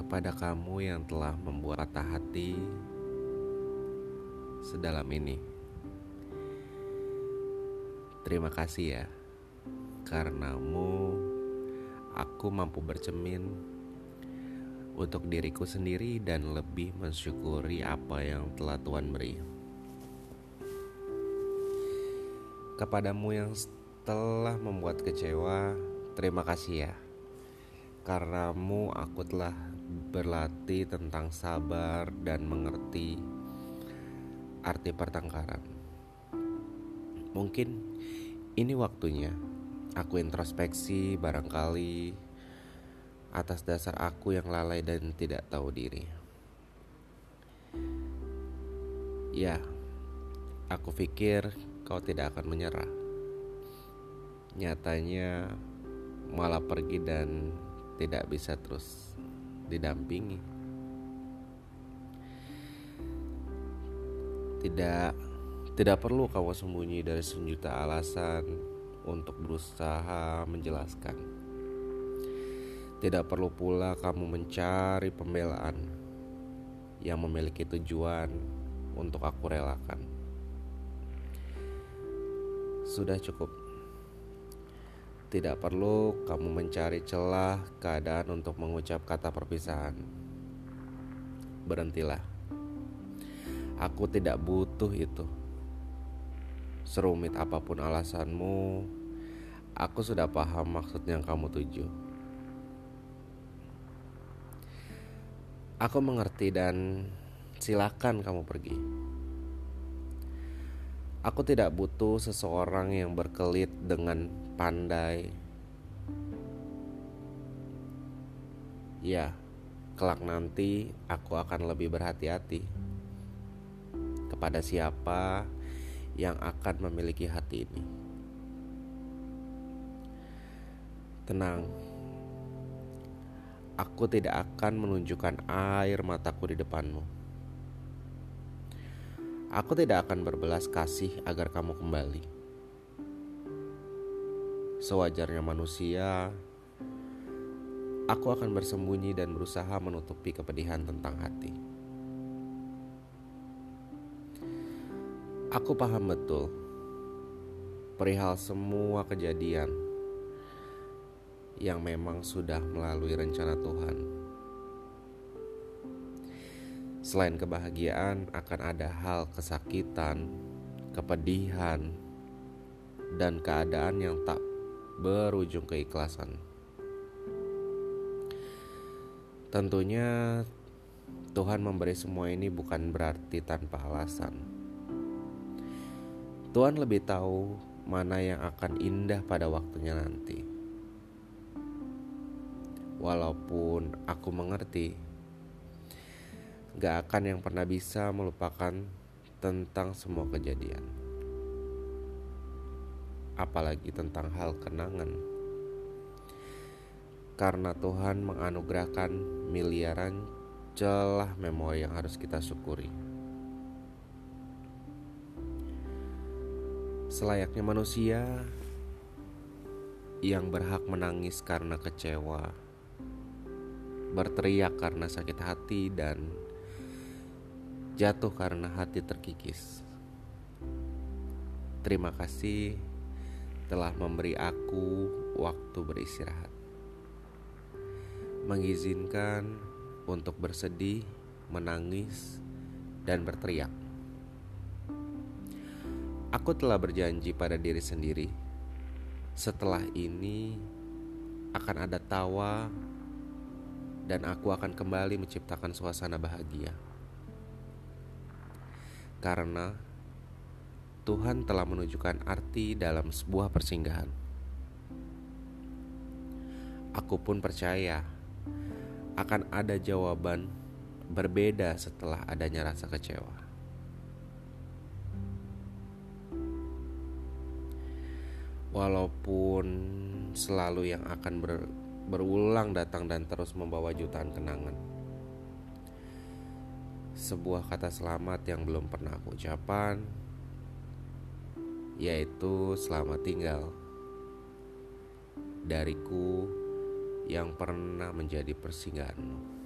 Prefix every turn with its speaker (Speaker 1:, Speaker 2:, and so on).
Speaker 1: kepada kamu yang telah membuat patah hati sedalam ini. Terima kasih ya, karenamu aku mampu bercermin untuk diriku sendiri dan lebih mensyukuri apa yang telah Tuhan beri. Kepadamu yang telah membuat kecewa, terima kasih ya. Karenamu aku telah berlatih tentang sabar dan mengerti arti pertengkaran. Mungkin ini waktunya aku introspeksi barangkali atas dasar aku yang lalai dan tidak tahu diri. Ya, aku pikir kau tidak akan menyerah. Nyatanya malah pergi dan tidak bisa terus didampingi. Tidak tidak perlu kau sembunyi dari sejuta alasan untuk berusaha menjelaskan. Tidak perlu pula kamu mencari pembelaan yang memiliki tujuan untuk aku relakan. Sudah cukup. Tidak perlu kamu mencari celah keadaan untuk mengucap kata perpisahan. Berhentilah. Aku tidak butuh itu. Serumit apa pun alasanmu, aku sudah paham maksud yang kamu tuju. Aku mengerti dan silakan kamu pergi. Aku tidak butuh seseorang yang berkelit dengan pandai. Ya, kelak nanti aku akan lebih berhati-hati kepada siapa yang akan memiliki hati ini. Tenang, aku tidak akan menunjukkan air mataku di depanmu. Aku tidak akan berbelas kasih agar kamu kembali. Sewajarnya manusia, aku akan bersembunyi dan berusaha menutupi kepedihan tentang hati. Aku paham betul perihal semua kejadian yang memang sudah melalui rencana Tuhan. Selain kebahagiaan, akan ada hal kesakitan, kepedihan, dan keadaan yang tak berujung keikhlasan. Tentunya, Tuhan memberi semua ini bukan berarti tanpa alasan. Tuhan lebih tahu mana yang akan indah pada waktunya nanti. Walaupun aku mengerti gak akan yang pernah bisa melupakan tentang semua kejadian, apalagi tentang hal kenangan. Karena Tuhan menganugerahkan miliaran celah memori yang harus kita syukuri. Selayaknya manusia yang berhak menangis karena kecewa, berteriak karena sakit hati, dan jatuh karena hati terkikis. Terima kasih telah memberi aku waktu beristirahat, mengizinkan untuk bersedih, menangis, dan berteriak. Aku telah berjanji pada diri sendiri, setelah ini akan ada tawa, dan aku akan kembali menciptakan suasana bahagia karena Tuhan telah menunjukkan arti dalam sebuah persinggahan. Aku pun percaya akan ada jawaban berbeda setelah adanya rasa kecewa. Walaupun selalu yang akan ber, berulang datang dan terus membawa jutaan kenangan sebuah kata selamat yang belum pernah aku ucapkan yaitu selamat tinggal dariku yang pernah menjadi persinggahanmu.